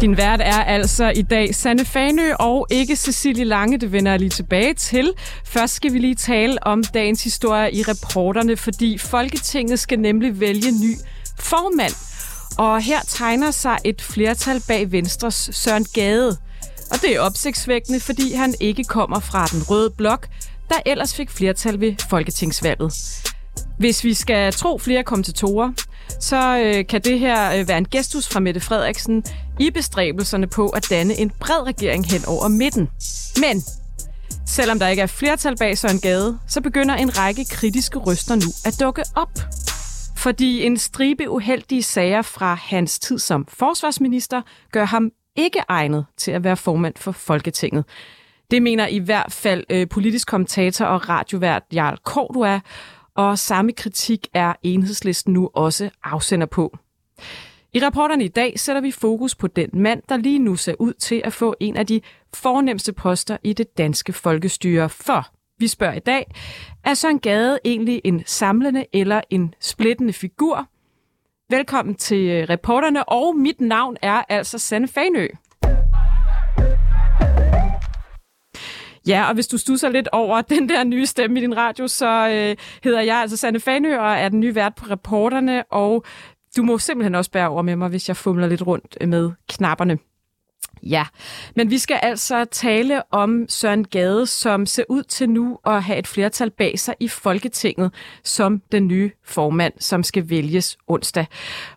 Din vært er altså i dag Sanne Fanø og ikke Cecilie Lange. Det vender jeg lige tilbage til. Først skal vi lige tale om dagens historie i reporterne, fordi Folketinget skal nemlig vælge ny formand. Og her tegner sig et flertal bag Venstres Søren Gade. Og det er opsigtsvækkende, fordi han ikke kommer fra den røde blok, der ellers fik flertal ved folketingsvalget. Hvis vi skal tro flere kommentatorer, så øh, kan det her øh, være en gestus fra Mette Frederiksen i bestræbelserne på at danne en bred regering hen over midten. Men selvom der ikke er flertal bag Søren Gade, så begynder en række kritiske røster nu at dukke op. Fordi en stribe uheldige sager fra hans tid som forsvarsminister gør ham ikke egnet til at være formand for Folketinget. Det mener i hvert fald øh, politisk kommentator og radiovært Jarl Cordua, og samme kritik er enhedslisten nu også afsender på. I rapporterne i dag sætter vi fokus på den mand, der lige nu ser ud til at få en af de fornemmeste poster i det danske folkestyre. For vi spørger i dag, er Søren Gade egentlig en samlende eller en splittende figur? Velkommen til øh, reporterne, og mit navn er altså Sanne Fanø. Ja, og hvis du stusser lidt over den der nye stemme i din radio, så øh, hedder jeg altså Sanne Fanø og er den nye vært på reporterne, og du må simpelthen også bære over med mig, hvis jeg fumler lidt rundt øh, med knapperne. Ja, men vi skal altså tale om Søren Gade, som ser ud til nu at have et flertal bag sig i Folketinget som den nye formand, som skal vælges onsdag.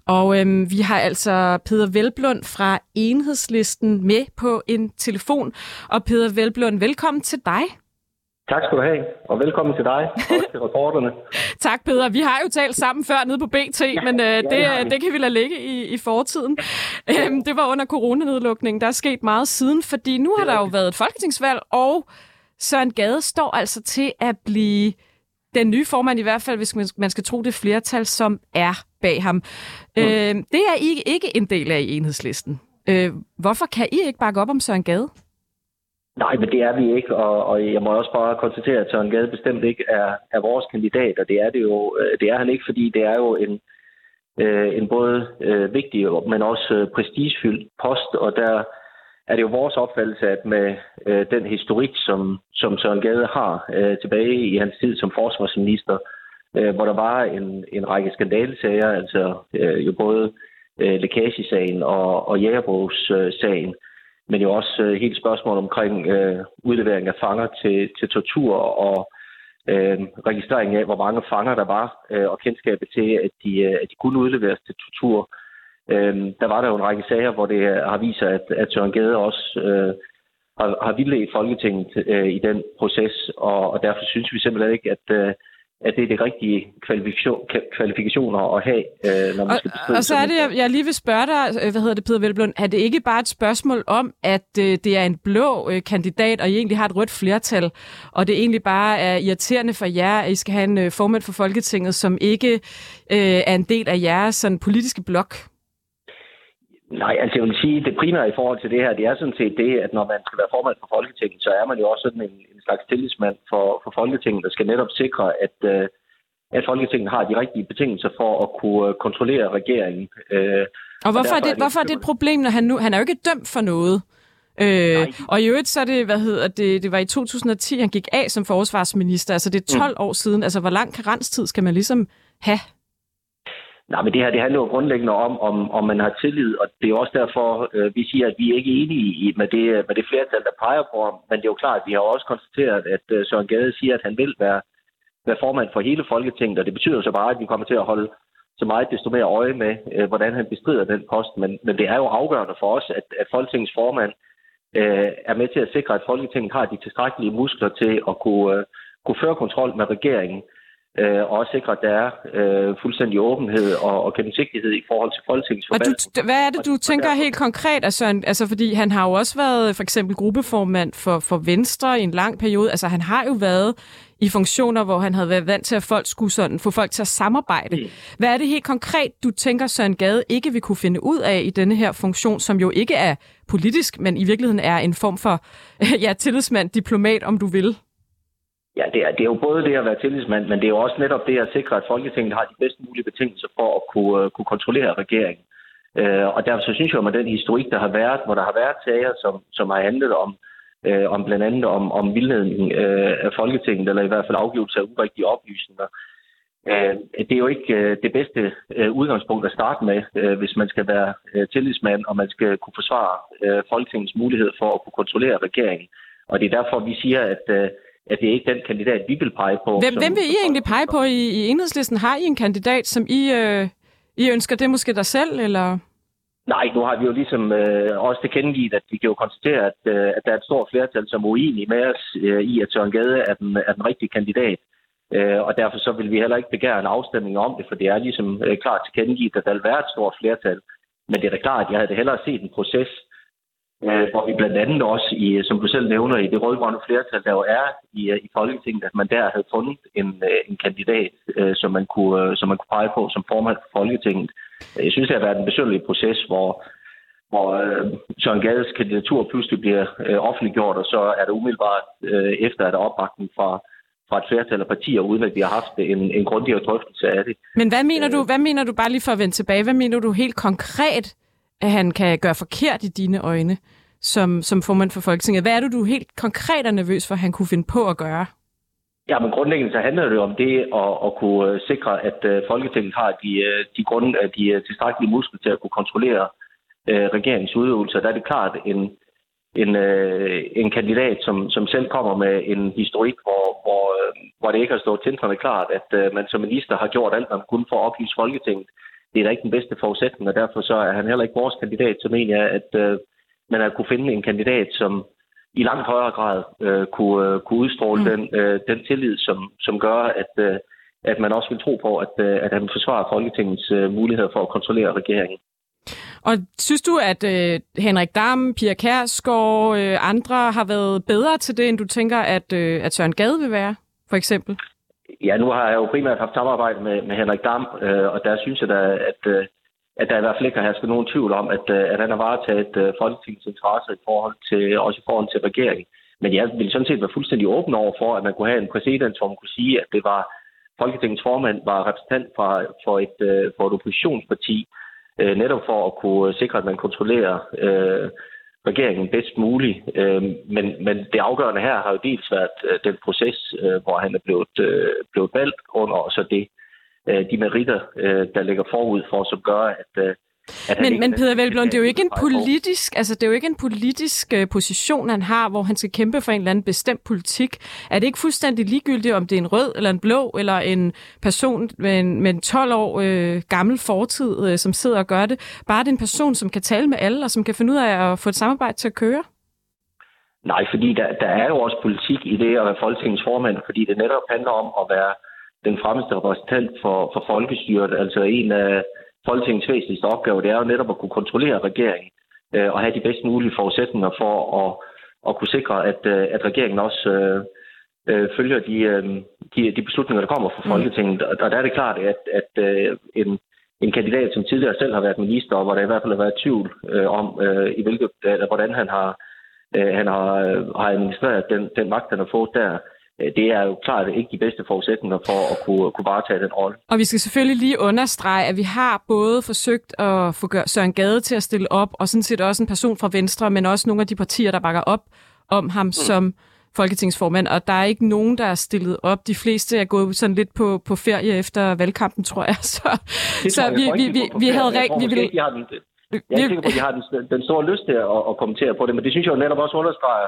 Og øhm, vi har altså Peter Velblund fra Enhedslisten med på en telefon. Og Peter Velblund, velkommen til dig. Tak skal du have, og velkommen til dig og til reporterne. tak, Peter. Vi har jo talt sammen før nede på BT, ja, men øh, det, ja, det kan vi lade ligge i, i fortiden. Øhm, det var under coronanedlukningen. Der er sket meget siden, fordi nu har der jo været et folketingsvalg, og Søren Gade står altså til at blive den nye formand, i hvert fald hvis man skal tro det flertal, som er bag ham. Mm. Øh, det er I ikke en del af i enhedslisten. Øh, hvorfor kan I ikke bakke op om Søren Gade? Nej, men det er vi ikke, og, og jeg må også bare konstatere, at Søren Gade bestemt ikke er, er vores kandidat, og det er det jo, øh, det er han ikke, fordi det er jo en, øh, en både øh, vigtig, men også øh, prestigefyldt post, og der er det jo vores opfattelse, at med øh, den historik, som, som Søren Gade har øh, tilbage i hans tid som forsvarsminister, øh, hvor der var en, en række skandalesager, altså øh, jo både øh, lækagesagen og, og jægerbrugssagen, øh, men jo også øh, hele spørgsmålet omkring øh, udlevering af fanger til, til tortur og øh, registrering af, hvor mange fanger der var, øh, og kendskabet til, at de, øh, at de kunne udleveres til tortur. Øh, der var der jo en række sager, hvor det har vist sig, at, at Søren Gade også øh, har, har vildledt Folketinget øh, i den proces, og, og derfor synes vi simpelthen ikke, at, øh, at det er det rigtige kvalifikation, kvalifikationer at have, øh, når man og, skal bestride Og så er det, jeg, jeg lige vil spørge dig, øh, hvad hedder det, Peter Velblund, er det ikke bare et spørgsmål om, at øh, det er en blå øh, kandidat, og I egentlig har et rødt flertal, og det egentlig bare er irriterende for jer, at I skal have en øh, formand for Folketinget, som ikke øh, er en del af jeres sådan, politiske blok? Nej, altså jeg vil sige, det primære i forhold til det her, det er sådan set det, at når man skal være formand for Folketinget, så er man jo også sådan en, en slags tillidsmand for, for Folketinget, der skal netop sikre, at, øh, at Folketinget har de rigtige betingelser for at kunne øh, kontrollere regeringen. Øh, og hvorfor, og er det, hvorfor er det et problem, når han nu, han er jo ikke dømt for noget? Øh, og i øvrigt så er det, hvad hedder det, det var i 2010, han gik af som forsvarsminister, altså det er 12 mm. år siden, altså hvor lang karenstid skal man ligesom have? Nej, men det her det handler jo grundlæggende om, om, om man har tillid, og det er også derfor, øh, vi siger, at vi er ikke enige i, med, det, med det flertal, der peger på ham. Men det er jo klart, at vi har også konstateret, at øh, Søren Gade siger, at han vil være, være formand for hele Folketinget, og det betyder så bare, at vi kommer til at holde så meget desto mere øje med, øh, hvordan han bestrider den post. Men, men det er jo afgørende for os, at, at Folketingets formand øh, er med til at sikre, at Folketinget har de tilstrækkelige muskler til at kunne, øh, kunne føre kontrol med regeringen øh, og også sikre, at der er øh, fuldstændig åbenhed og, og gennemsigtighed i forhold til Folketingets. Og du, hvad er det, du tænker helt konkret? Altså, altså, fordi han har jo også været for eksempel gruppeformand for, for Venstre i en lang periode. Altså, han har jo været i funktioner, hvor han havde været vant til, at folk skulle sådan, få folk til at samarbejde. Mm. Hvad er det helt konkret, du tænker, Søren Gade ikke vil kunne finde ud af i denne her funktion, som jo ikke er politisk, men i virkeligheden er en form for ja, tillidsmand, diplomat, om du vil? Ja, det er, det er jo både det at være tillidsmand, men det er jo også netop det at sikre, at Folketinget har de bedst mulige betingelser for at kunne, uh, kunne kontrollere regeringen. Uh, og derfor så synes jeg, at den historik, der har været, hvor der har været sager, som, som har handlet om, uh, om blandt andet om, om vildledning uh, af Folketinget, eller i hvert fald afgivelse af urigtige oplysninger, uh, det er jo ikke uh, det bedste uh, udgangspunkt at starte med, uh, hvis man skal være uh, tillidsmand, og man skal kunne forsvare uh, Folketingets mulighed for at kunne kontrollere regeringen. Og det er derfor, vi siger, at uh, at det er ikke den kandidat, vi vil pege på. Hvem, som, hvem vil I egentlig pege på i, i enhedslisten? Har I en kandidat, som I, øh, I ønsker? Det måske dig selv, eller? Nej, nu har vi jo ligesom øh, også tilkendegivet, at vi kan jo konstatere, at, øh, at der er et stort flertal, som er uenige med os øh, i, at Søren Gade er den, er den rigtige kandidat. Øh, og derfor så vil vi heller ikke begære en afstemning om det, for det er ligesom øh, klart tilkendegivet, at der vil være et stort flertal. Men det er da klart, at jeg havde hellere set en proces, øh, hvor vi blandt andet også, i, som du selv nævner, i det rødgrønne flertal, der jo er i, i Folketinget, at man der havde fundet en, øh, en kandidat, øh, som, man kunne, øh, som man kunne pege på som formand for Folketinget. Jeg synes, det har været en besøgelig proces, hvor, hvor øh, Søren Gades kandidatur pludselig bliver øh, offentliggjort, og så er det umiddelbart øh, efter, at der er opbakning fra, fra et flertal af partier, uden at vi har haft en, en grundigere drøftelse af det. Men hvad mener du, hvad mener du, bare lige for at vende tilbage, hvad mener du helt konkret, han kan gøre forkert i dine øjne som, som formand for Folketinget. Hvad er det, du helt konkret er nervøs for, at han kunne finde på at gøre? Ja, men grundlæggende så handler det om det at, at kunne øh, sikre, at øh, Folketinget har de, øh, de, grund, de tilstrækkelige muskler til at kunne kontrollere uh, regeringens udøvelse. Der er det klart en, en, en kandidat, som, som selv kommer med en historik, hvor, hvor, hvor det ikke har stået tindrende klart, at man som minister har gjort alt, man kunne for at oplyse Folketinget det er da ikke den bedste forudsætning, og derfor så er han heller ikke vores kandidat. Så mener jeg, at øh, man har kunne finde en kandidat, som i langt højere grad øh, kunne, øh, kunne udstråle mm. den, øh, den tillid, som, som gør, at, øh, at man også vil tro på, at, øh, at han forsvarer Folketingets øh, muligheder for at kontrollere regeringen. Og synes du, at øh, Henrik Dam, Pia Kærsgaard, øh, andre har været bedre til det, end du tænker, at, øh, at Søren Gade vil være, for eksempel? Ja, nu har jeg jo primært haft samarbejde med, med Henrik Dam, øh, og der synes jeg da, at, øh, at der i hvert fald ikke har hersket nogen tvivl om, at, øh, at han har varetaget øh, Folketingets interesse i forhold til, også i forhold til regeringen. Men jeg ville sådan set være fuldstændig åben over for, at man kunne have en præcedens, hvor man kunne sige, at det var Folketingets formand var repræsentant for, for, et, øh, for et oppositionsparti, øh, netop for at kunne sikre, at man kontrollerer øh, regeringen bedst muligt. Øh, men, men det afgørende her har jo dels været øh, den proces, øh, hvor han er blevet, øh, blevet valgt under, og så det, øh, de meritter, øh, der ligger forud for, som gør, at, øh, men, men Peter Velblom, det er jo ikke en politisk, altså det er jo ikke en politisk uh, position, han har, hvor han skal kæmpe for en eller anden bestemt politik. Er det ikke fuldstændig ligegyldigt, om det er en rød eller en blå, eller en person med en, med en 12 år uh, gammel fortid, uh, som sidder og gør det? Bare det er en person, som kan tale med alle, og som kan finde ud af at få et samarbejde til at køre? Nej, fordi der, der er jo også politik i det at være Folketingets formand, fordi det netop handler om at være den fremmeste repræsentant for, for folkestyret, altså en af Folketingets væsentligste opgave, det er jo netop at kunne kontrollere regeringen øh, og have de bedst mulige forudsætninger for at, at kunne sikre, at, øh, at regeringen også øh, øh, følger de, øh, de, de beslutninger, der kommer fra mm. Folketinget. Og, og der er det klart, at, at øh, en, en kandidat, som tidligere selv har været minister, og hvor der i hvert fald har været tvivl øh, om, øh, i hvilket, eller hvordan han har, øh, han har, har administreret den, den magt, han har fået der, Øh, det er jo klart ikke de bedste forudsætninger for at kunne, kunne varetage den rolle. Og vi skal selvfølgelig lige understrege, at vi har både forsøgt at få Søren Gade til at stille op, og sådan set også en person fra Venstre, men også nogle af de partier, der bakker op om ham mm. som folketingsformand, og der er ikke nogen, der er stillet op. De fleste er gået sådan lidt på, på ferie efter valgkampen, tror jeg. Så, så vi, vi, vi, vi havde rigtig... Vi ville... Jeg er ikke sikker på, at de har den, den store lyst til at, at kommentere på det, men det synes jeg jo netop også understreger,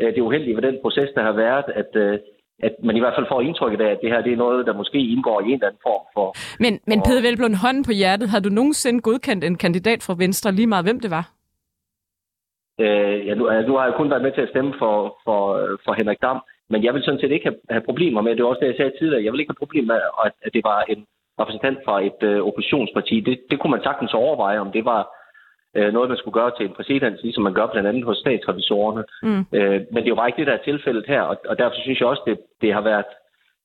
øh, det uheldige ved den proces, der har været, at, øh, at man i hvert fald får indtrykket af, at det her det er noget, der måske indgår i en eller anden form for... Men, men Peder Velblom, hånden på hjertet, har du nogensinde godkendt en kandidat fra Venstre, lige meget hvem det var? Øh, ja, nu, nu har jeg kun været med til at stemme for, for, for Henrik Dam, men jeg vil sådan set ikke have, have problemer med, det var også det, jeg sagde tidligere, jeg vil ikke have problemer med, at, at det var en repræsentant fra et øh, oppositionsparti. Det, det kunne man sagtens overveje, om det var øh, noget, man skulle gøre til en præcedens, ligesom man gør blandt andet hos statsrevisorerne. Mm. Øh, men det er jo bare ikke det, der er tilfældet her, og, og derfor synes jeg også, det, det har været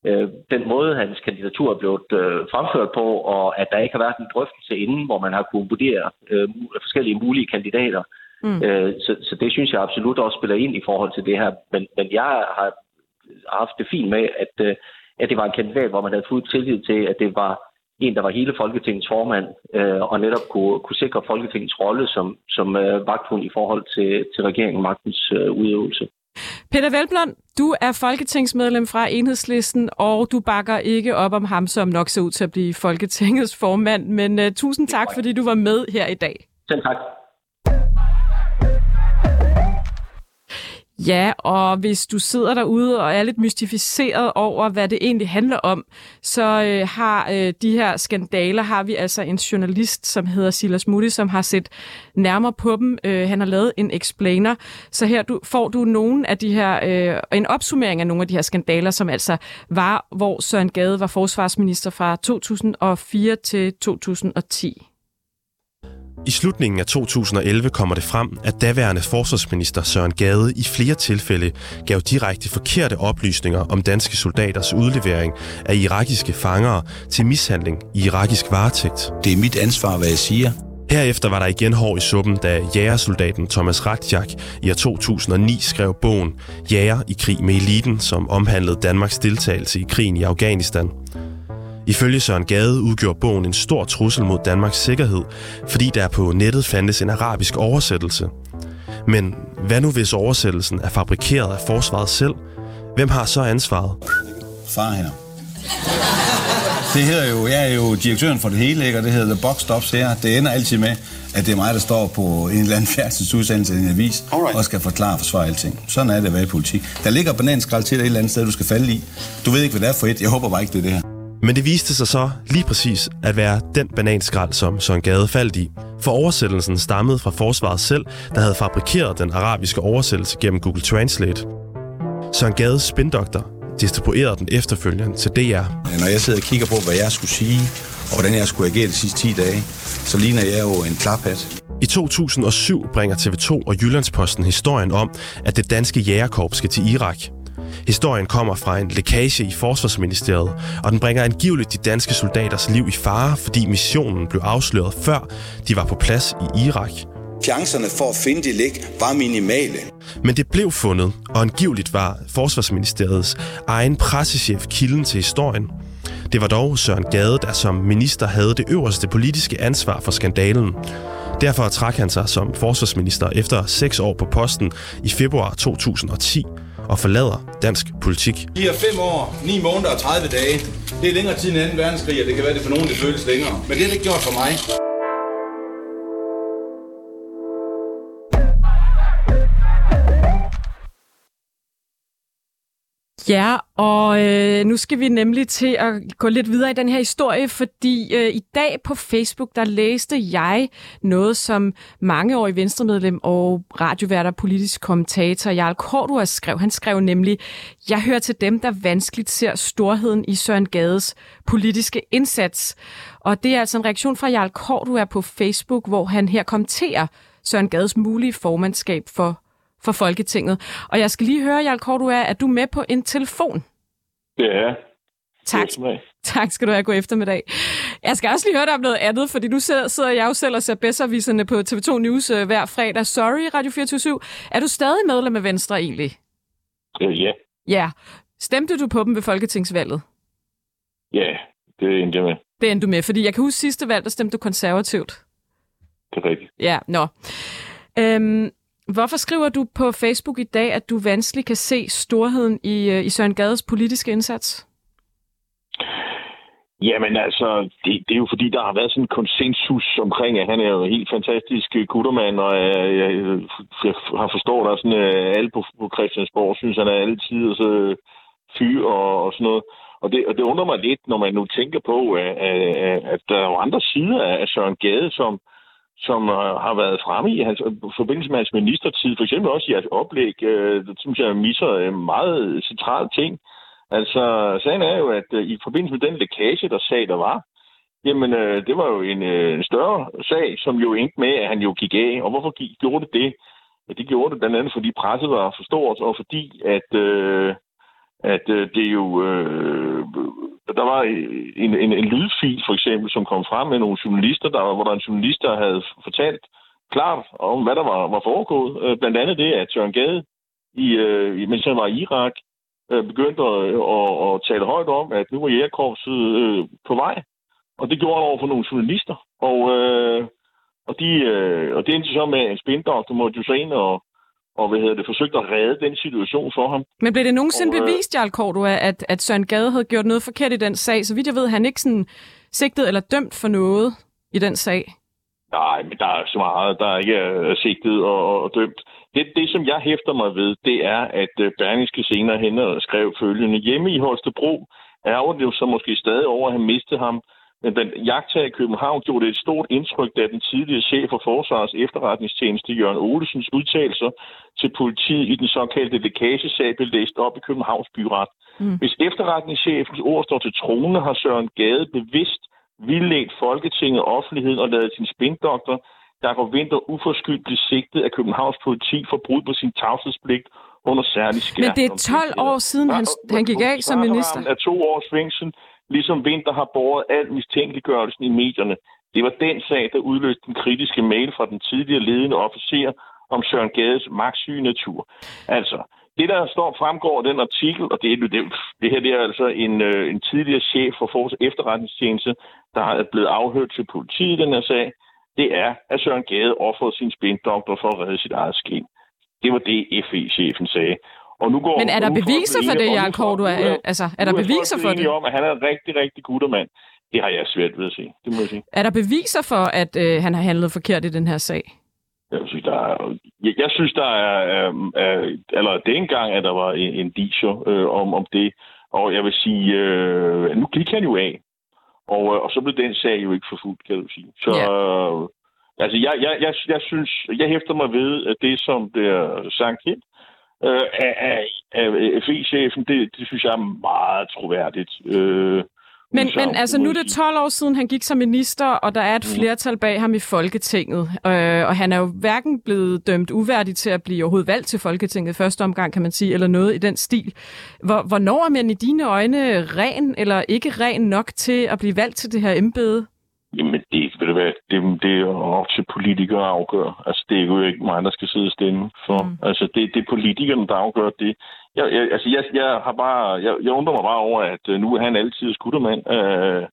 øh, den måde, hans kandidatur er blevet øh, fremført på, og at der ikke har været en drøftelse inden, hvor man har kunnet vurdere øh, forskellige mulige kandidater. Mm. Øh, så, så det synes jeg absolut også spiller ind i forhold til det her. Men, men jeg har haft det fint med, at, øh, at det var en kandidat, hvor man havde fået tillid til, at det var en, der var hele Folketingets formand, øh, og netop kunne, kunne sikre Folketingets rolle som, som øh, vagthund i forhold til, til regeringen magtens øh, udøvelse. Peter Velblom, du er folketingsmedlem fra Enhedslisten, og du bakker ikke op om ham, som nok ser ud til at blive Folketingets formand. Men uh, tusind tak, fordi du var med her i dag. Selv tak. Ja, og hvis du sidder derude og er lidt mystificeret over, hvad det egentlig handler om, så øh, har øh, de her skandaler, har vi altså en journalist, som hedder Silas Moody, som har set nærmere på dem. Øh, han har lavet en explainer, så her du, får du nogle af de her, øh, en opsummering af nogle af de her skandaler, som altså var, hvor Søren Gade var forsvarsminister fra 2004 til 2010. I slutningen af 2011 kommer det frem, at daværende forsvarsminister Søren Gade i flere tilfælde gav direkte forkerte oplysninger om danske soldaters udlevering af irakiske fangere til mishandling i irakisk varetægt. Det er mit ansvar, hvad jeg siger. Herefter var der igen hår i suppen, da jægersoldaten Thomas Radjak i år 2009 skrev bogen Jæger i krig med eliten, som omhandlede Danmarks deltagelse i krigen i Afghanistan. Ifølge Søren Gade udgjorde bogen en stor trussel mod Danmarks sikkerhed, fordi der på nettet fandtes en arabisk oversættelse. Men hvad nu hvis oversættelsen er fabrikeret af forsvaret selv? Hvem har så ansvaret? Far her. Det hedder jo, jeg er jo direktøren for det hele, ikke? og det hedder The Box Stops her. Det ender altid med, at det er mig, der står på en eller anden færdselsudsendelse i en avis, Alright. og skal forklare og forsvare alting. Sådan er det at være i politik. Der ligger bananskrald til dig et eller andet sted, du skal falde i. Du ved ikke, hvad det er for et. Jeg håber bare ikke, det er det her. Men det viste sig så lige præcis at være den bananskrald, som Søren Gade faldt i. For oversættelsen stammede fra forsvaret selv, der havde fabrikeret den arabiske oversættelse gennem Google Translate. Søren Gades spindoktor distribuerede den efterfølgende til DR. Når jeg sidder og kigger på, hvad jeg skulle sige, og hvordan jeg skulle agere de sidste 10 dage, så ligner jeg jo en klaphat. I 2007 bringer TV2 og Jyllandsposten historien om, at det danske jægerkorps skal til Irak – Historien kommer fra en lækage i Forsvarsministeriet, og den bringer angiveligt de danske soldaters liv i fare, fordi missionen blev afsløret før de var på plads i Irak. Chancerne for at finde de læk var minimale. Men det blev fundet, og angiveligt var Forsvarsministeriets egen pressechef kilden til historien. Det var dog Søren Gade, der som minister havde det øverste politiske ansvar for skandalen. Derfor trak han sig som forsvarsminister efter seks år på posten i februar 2010 og forlader dansk politik. De har fem år, 9 måneder og 30 dage. Det er længere tid end 2. verdenskrig, og det kan være, det for nogen det føles længere. Men det er det ikke gjort for mig. Ja, og øh, nu skal vi nemlig til at gå lidt videre i den her historie, fordi øh, i dag på Facebook, der læste jeg noget, som mangeårig venstremedlem og radioværter politisk kommentator Jarl Kortua skrev. Han skrev nemlig, jeg hører til dem, der vanskeligt ser storheden i Søren Gades politiske indsats. Og det er altså en reaktion fra Jarl Kortua på Facebook, hvor han her kommenterer Søren Gades mulige formandskab for for Folketinget. Og jeg skal lige høre, Jarl Kortua, er du med på en telefon? Det er Tak. Tak skal du have. God eftermiddag. Jeg skal også lige høre dig om noget andet, fordi nu sidder jeg jo selv og ser bedserviserne på TV2 News øh, hver fredag. Sorry, Radio 24 Er du stadig medlem af Venstre egentlig? Øh, ja. Ja. Stemte du på dem ved Folketingsvalget? Ja, det endte jeg med. Det endte du med, fordi jeg kan huske sidste valg, der stemte du konservativt. Det er rigtigt. Ja, nå. Øhm, Hvorfor skriver du på Facebook i dag, at du vanskeligt kan se storheden i, øh, i Søren Gades politiske indsats? Jamen altså, det, det er jo fordi, der har været sådan en konsensus omkring, at han er jo en helt fantastisk øh, guttermand, og øh, jeg, jeg, jeg har forstået, at sådan, alle på, på Christiansborg synes, han er altid og så fyr og, og sådan noget. Og det, og det undrer mig lidt, når man nu tænker på, at, at, at der er jo andre sider af Søren Gade, som, som øh, har været fremme i hans øh, forbindelse med hans ministertid, for eksempel også i hans oplæg, øh, det synes jeg misser en meget central ting. Altså, sagen er jo, at øh, i forbindelse med den lækage, der sag, der var, jamen, øh, det var jo en, øh, en større sag, som jo endte med, at han jo gik af. Og hvorfor gik, gjorde det det? Ja, det gjorde det blandt andet, fordi presset var for stort, og fordi, at, øh, at øh, det jo... Øh, der var en, en, en lydfil, for eksempel, som kom frem med nogle journalister, der, hvor der en journalist, der havde fortalt klart om, hvad der var, var foregået. Øh, blandt andet det, at Søren Gade, i, øh, mens han var i Irak, øh, begyndte at, at, at tale højt om, at nu var jægerkorpset øh, på vej. Og det gjorde han over for nogle journalister. Og, øh, og, de, øh, og det endte så med, en spindoktor måtte jo så ind og, og hvad hedder det, forsøgte at redde den situation for ham. Men blev det nogensinde og, øh, bevist, Jarl Cordua, at, at Søren Gade havde gjort noget forkert i den sag? Så vidt jeg ved, han ikke sådan sigtet eller dømt for noget i den sag? Nej, men der er så meget, der ikke er sigtet og, og dømt. Det, det, som jeg hæfter mig ved, det er, at øh, Berlingske senere hen og skrev følgende. Hjemme i Holstebro er det jo så måske stadig over at have mistet ham, den jagttager i København gjorde det et stort indtryk, da den tidligere chef for Forsvarets efterretningstjeneste, Jørgen Olesens udtalelser til politiet i den såkaldte lækagesag blev læst op i Københavns byret. Mm. Hvis efterretningschefens ord står til trone, har Søren Gade bevidst vildledt Folketinget og offentligheden og lavet sin spindoktor, der går vinter uforskyldt blev sigtet af Københavns politi for brud på sin tavshedspligt under særlig skærm. Men det er 12 år siden, han, han gik af som minister. Af to års fængsel ligesom Vinter har båret al mistænkeliggørelsen i medierne. Det var den sag, der udløste den kritiske mail fra den tidligere ledende officer om Søren Gades magtsyge natur. Altså, det der står fremgår af den artikel, og det, det, det her det er altså en, øh, en tidligere chef for Forsvars efterretningstjeneste, der er blevet afhørt til politiet i den her sag, det er, at Søren Gade offrede sin spindoktor for at redde sit eget skin. Det var det, FE-chefen sagde. Og nu går, Men er der beviser for det, Jan Korto? Altså, er der beviser for det? om, at han er en rigtig, rigtig guttermand. Det har jeg svært ved at se. Det må jeg sige. Er der beviser for, at øh, han har handlet forkert i den her sag? Jeg, synes, der er, jeg, jeg synes, der er... Øh, eller det engang, at der var en, en disjo øh, om, om det. Og jeg vil sige, øh, nu gik han jo af. Og, øh, og så blev den sag jo ikke forfulgt, kan du sige. Så... Ja. Øh, altså, jeg, jeg, jeg, jeg synes, jeg hæfter mig ved, at det, som det er sagt her, øh, af, af, af FE-chefen, det, det synes jeg er meget troværdigt. Øh, men, men altså, nu er det 12 år siden, han gik som minister, og der er et mm. flertal bag ham i Folketinget. Øh, og han er jo hverken blevet dømt uværdig til at blive overhovedet valgt til Folketinget første omgang, kan man sige, eller noget i den stil. Hvor, hvornår er man i dine øjne ren eller ikke ren nok til at blive valgt til det her embede? Jamen, det, du hvad, det, det er op til politikere at afgøre. Altså, det er jo ikke mig, der skal sidde og stemme for. Mm. Altså, det, det er politikerne, der afgør det. Jeg, jeg, altså, jeg, jeg, har bare, jeg, jeg undrer mig bare over, at uh, nu er han altid skuttermand. Uh,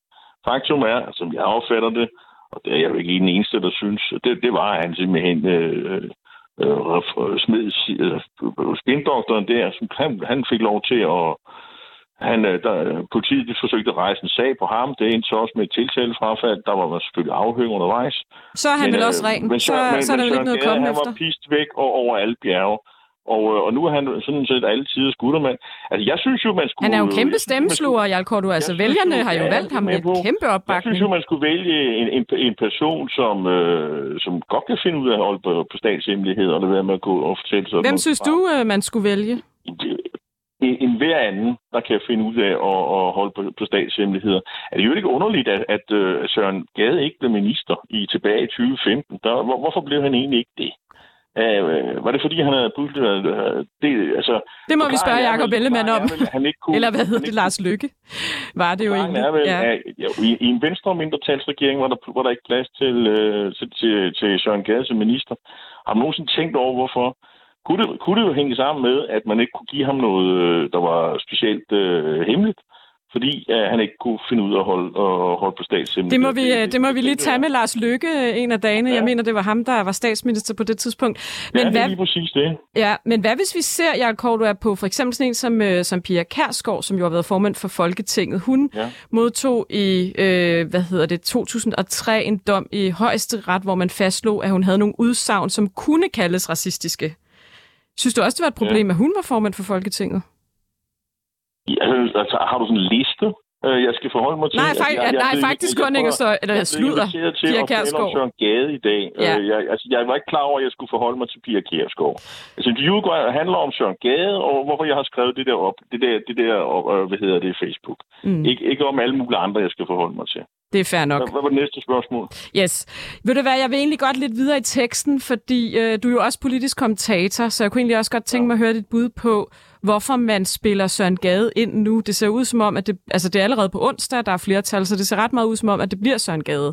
faktum er, som jeg opfatter det, og det er jeg jo ikke den eneste, der synes, det, det var han simpelthen uh, uh, smed uh, spindoktoren der, som han, han fik lov til at han, øh, der, politiet de forsøgte at rejse en sag på ham. Det endte så også med et tiltalefrafald. Der var man selvfølgelig afhøring undervejs. Så er han men, vel også øh, ren. Men, så, men, så er der vel ikke noget komme han efter. Han var pist væk over alle bjerge. Og, øh, og nu er han sådan set alle tider skuttermand. Altså, jeg synes jo, man skulle... Han er jo en kæmpe stemmesluger, Jarl Korto. Altså, vælgerne har jo valgt ham med et kæmpe opbakning. Jeg synes jo, man skulle vælge en, en, en person, som, øh, som godt kan finde ud af at holde på, på statshemmeligheder, og det være med at gå og fortælle sådan Hvem synes du, man skulle vælge? En hver anden, der kan finde ud af at, at holde på, på statshemmeligheder. Er det jo ikke underligt, at, at uh, Søren Gade ikke blev minister i tilbage i 2015? Der, hvor, hvorfor blev han egentlig ikke det? Uh, var det fordi, han havde pludselig. Uh, det, altså, det må vi spørge Jacob Ellemann om. Han ikke kunne, Eller hvad hedder det, Lars Lykke? Var det jo egentlig? Er vel, ja. at, ja, i, I en venstre mindretalsregering var der, var der ikke plads til, uh, til, til, til Søren Gade som minister. Har man nogensinde tænkt over, hvorfor? Kunne det, kunne det jo hænge sammen med, at man ikke kunne give ham noget, øh, der var specielt øh, hemmeligt, fordi øh, han ikke kunne finde ud af at holde, at holde på statshemmelighed. Det må vi, det, det må vi lige tage med Lars Lykke øh, en af dagene. Ja. Jeg mener, det var ham, der var statsminister på det tidspunkt. Men ja, hvad, det er lige præcis det. Ja, men hvad hvis vi ser, Jarl er på for eksempel sådan en som, øh, som Pia Kærsgaard, som jo har været formand for Folketinget. Hun ja. modtog i, øh, hvad hedder det, 2003 en dom i højeste ret, hvor man fastslog, at hun havde nogle udsagn, som kunne kaldes racistiske. Synes du også, det var et problem, ja. at hun var formand for Folketinget? Ja, altså, har du sådan en liste? øh, jeg skal forholde mig til. Nej, fakt, jeg, jeg, nej faktisk kun ikke så, eller jeg slutter Pia Kjærsgaard. Jeg Gade i dag. Ja. Øh, jeg, altså, jeg var ikke klar over, at jeg skulle forholde mig til Pia Kjærsgaard. Altså, interviewet handler om Søren Gade, og hvorfor jeg har skrevet det der op, det der, det der øh, hvad hedder det, Facebook. Mm. Ik- ikke om alle mulige andre, jeg skal forholde mig til. Det er fair nok. Hvad var det næste spørgsmål? Yes. Ved du hvad, jeg vil egentlig godt lidt videre i teksten, fordi øh, du er jo også politisk kommentator, så jeg kunne egentlig også godt tænke mig at høre dit bud på, hvorfor man spiller Søren Gade ind nu. Det ser ud som om, at det, altså det er allerede på onsdag, der er flertal, så det ser ret meget ud som om, at det bliver Søren Gade.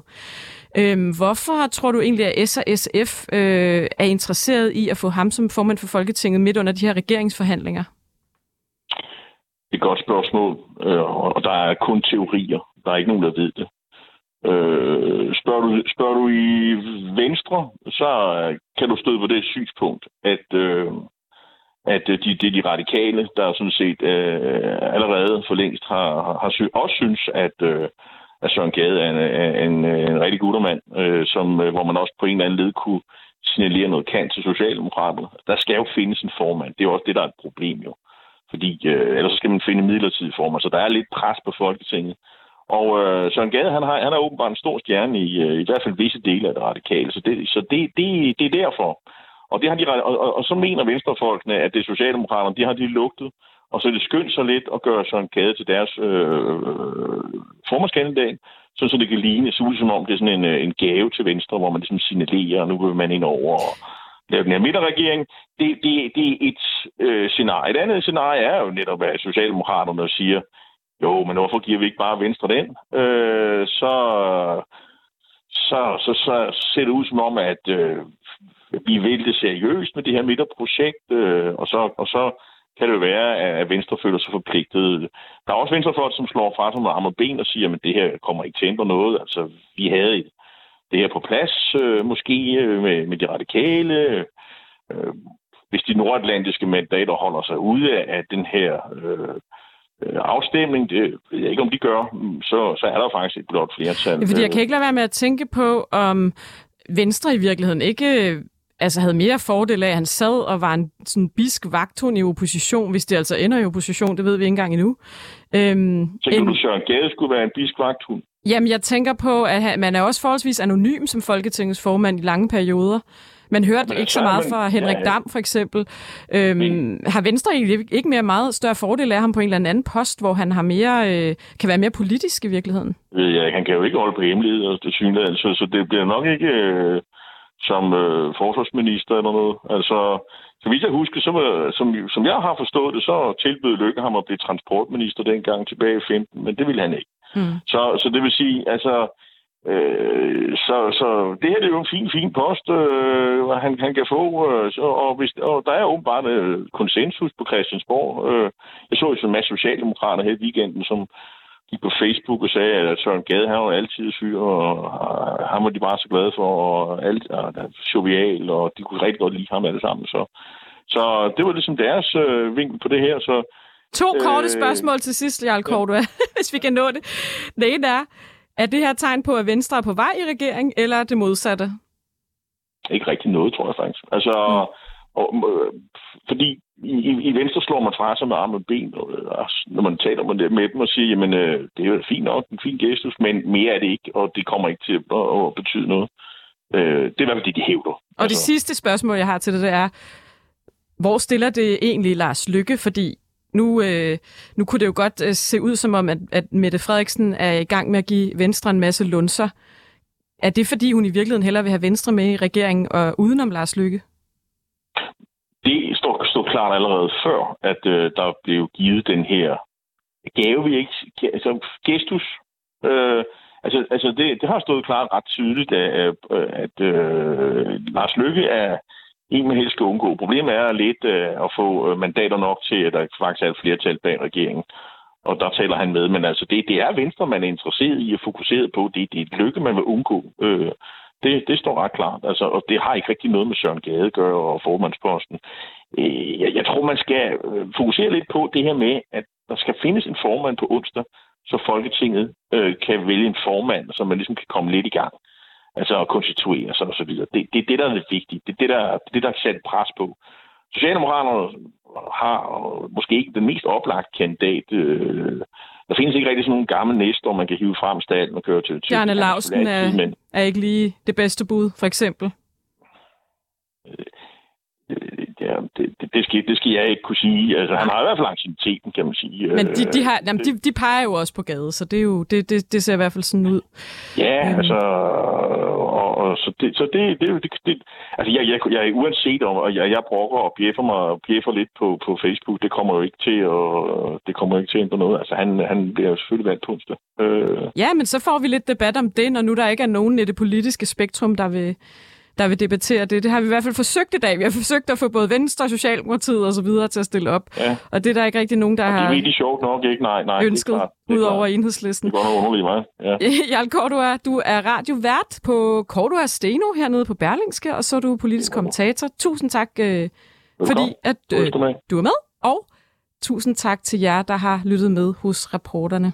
Øhm, hvorfor tror du egentlig, at S og SF øh, er interesseret i at få ham som formand for Folketinget midt under de her regeringsforhandlinger? Det er et godt spørgsmål, øh, og der er kun teorier. Der er ikke nogen, der ved det. Øh, spørger, du, spørger du i Venstre, så kan du støde på det synspunkt, at, øh, at de, det er de radikale, der sådan set øh, allerede for længst har, har sy- også synes, at, øh, at Søren Gade er en, en, en rigtig guttermand, øh, som, øh, hvor man også på en eller anden led kunne signalere noget kant til Socialdemokraterne. Der skal jo findes en formand. Det er også det, der er et problem jo. Fordi øh, ellers skal man finde midlertidig formand. Så der er lidt pres på Folketinget og øh, Søren Gade, han, har, han er åbenbart en stor stjerne i, øh, i hvert fald visse dele af det radikale. Så det, så det, det, det er derfor. Og, det har de, og, og, og så mener venstrefolkene, at det er Socialdemokraterne, de har de lugtet. Og så er det skyndt så lidt at gøre Søren Gade til deres øh, øh formandskandidat, så, så det kan ligne, så som om det er sådan en, øh, en gave til Venstre, hvor man ligesom signalerer, og nu vil man ind over og lave den her midterregering. Det, det, det er et øh, scenarie. Et andet scenarie er jo netop, at Socialdemokraterne siger, jo, men hvorfor giver vi ikke bare Venstre den? Øh, så, så, så, så ser det ud som om, at øh, vi vil det seriøst med det her midterprojekt, øh, og, så, og så kan det jo være, at Venstre føler sig forpligtet. Der er også venstrefolk, som slår fra sig med arm og ben og siger, at det her kommer ikke til at ændre noget. Altså, vi havde det her på plads, øh, måske øh, med, med de radikale. Øh, øh, hvis de nordatlantiske mandater holder sig ude af den her Øh, afstemning, det ved jeg ikke, om de gør, så, så er der faktisk et blot flertal. Ja, fordi jeg kan ikke lade være med at tænke på, om Venstre i virkeligheden ikke altså havde mere fordel af, at han sad og var en sådan bisk vagthund i opposition, hvis det altså ender i opposition, det ved vi ikke engang endnu. Øhm, Tænker en... du, Søren Gade skulle være en bisk vagthund? Jamen, jeg tænker på, at man er også forholdsvis anonym som Folketingets formand i lange perioder. Man hørte Men ikke så meget fra Henrik ja, Dam, for eksempel. Øhm. Har Venstre egentlig ikke mere meget større fordel af ham på en eller anden post, hvor han har mere, øh, kan være mere politisk i virkeligheden? Ja, han kan jo ikke holde på hemmeligheder, det synes altså, så det bliver nok ikke øh, som øh, forsvarsminister eller noget. Altså, så vidt jeg husker, så som, som jeg har forstået det, så tilbød Lykke ham at blive transportminister dengang tilbage i 15, men det ville han ikke. Mm. Så, så det vil sige, altså, Øh, så, så det her det er jo en fin, fin post, øh, han, han kan få. Øh, så, og, hvis, og der er åbenbart øh, konsensus på Christiansborg. Øh, jeg så jo en masse socialdemokrater her i weekenden, som gik på Facebook og sagde, at Søren Gade, han var altid fyr, og ham var de bare så glade for, og alt og, jovial, og de kunne rigtig godt lide ham alle sammen. Så, så det var ligesom deres øh, vinkel på det her. Så, to korte øh, spørgsmål til sidst, Jarl Kortua, ja. hvis vi kan nå det. Det ene er, er det her tegn på, at Venstre er på vej i regering, eller er det modsatte? Ikke rigtig noget, tror jeg faktisk. Altså, mm. og, øh, fordi i, i Venstre slår man fra sig med arme og ben, og, og, når man taler med, det, med dem og siger, jamen, øh, det er jo fint nok, en fin gestus, men mere er det ikke, og det kommer ikke til at, at betyde noget. Øh, det er i hvert fald det, de hævder. Og altså. det sidste spørgsmål, jeg har til det, det er, hvor stiller det egentlig Lars Lykke? Fordi nu, øh, nu kunne det jo godt øh, se ud som om, at, at Mette Frederiksen er i gang med at give Venstre en masse lunser. Er det fordi, hun i virkeligheden hellere vil have Venstre med i regeringen og udenom Lars Lykke? Det står, stod klart allerede før, at øh, der blev givet den her gave, vi ikke... Altså, gestus. Øh, altså, altså det, det har stået klart ret tydeligt, at, øh, at øh, Lars Lykke er en, man helst skal undgå. Problemet er lidt øh, at få øh, mandater nok til, at der faktisk er et flertal bag regeringen. Og der taler han med. Men altså, det, det er Venstre, man er interesseret i at fokusere på. Det, det er et lykke, man vil undgå. Øh, det, det står ret klart. Altså, og det har ikke rigtig noget med Søren Gade at gøre og formandsposten. Øh, jeg, jeg tror, man skal øh, fokusere lidt på det her med, at der skal findes en formand på onsdag, så Folketinget øh, kan vælge en formand, så man ligesom kan komme lidt i gang altså at konstituere sig videre. Det, det er det, der er det vigtige. Det er det, der, det, der er sat pres på. Socialdemokraterne har måske ikke den mest oplagt kandidat, øh, der findes ikke rigtig sådan nogle gamle næster, man kan hive frem staten og køre til. Bjarne Lausten er, men, er ikke lige det bedste bud, for eksempel. Øh, ja, det, det, det, skal, det skal jeg ikke kunne sige. Altså, han har i hvert fald ancienteten, kan man sige. Men de, de, har, jamen, de, de peger jo også på gade, så det, er jo, det, det, det ser i hvert fald sådan ud. Ja, øhm. altså... Og, så det, så det, det, det, det altså, jeg, jeg, jeg er uanset om, og jeg, jeg brokker og bjeffer mig og bjeffer lidt på, på Facebook, det kommer jo ikke til at, det kommer ikke til at ændre noget. Altså, han, han bliver jo selvfølgelig valgt på onsdag. Øh. Ja, men så får vi lidt debat om det, når nu der ikke er nogen i det politiske spektrum, der vil der vil debattere det. Det har vi i hvert fald forsøgt i dag. Vi har forsøgt at få både Venstre, Socialdemokratiet og så videre til at stille op. Ja. Og det er der ikke rigtig nogen, der og har... Det er de sjovt nok, ikke? Nej, nej. Ønsket det er klart, ud over enhedslisten. Det går underligt mig. Ja. Jarl Cordua, du er radiovært på Cordua Steno hernede på Berlingske, og så er du politisk kommentator. Tusind tak, øh, fordi at øh, du er med. Og tusind tak til jer, der har lyttet med hos reporterne.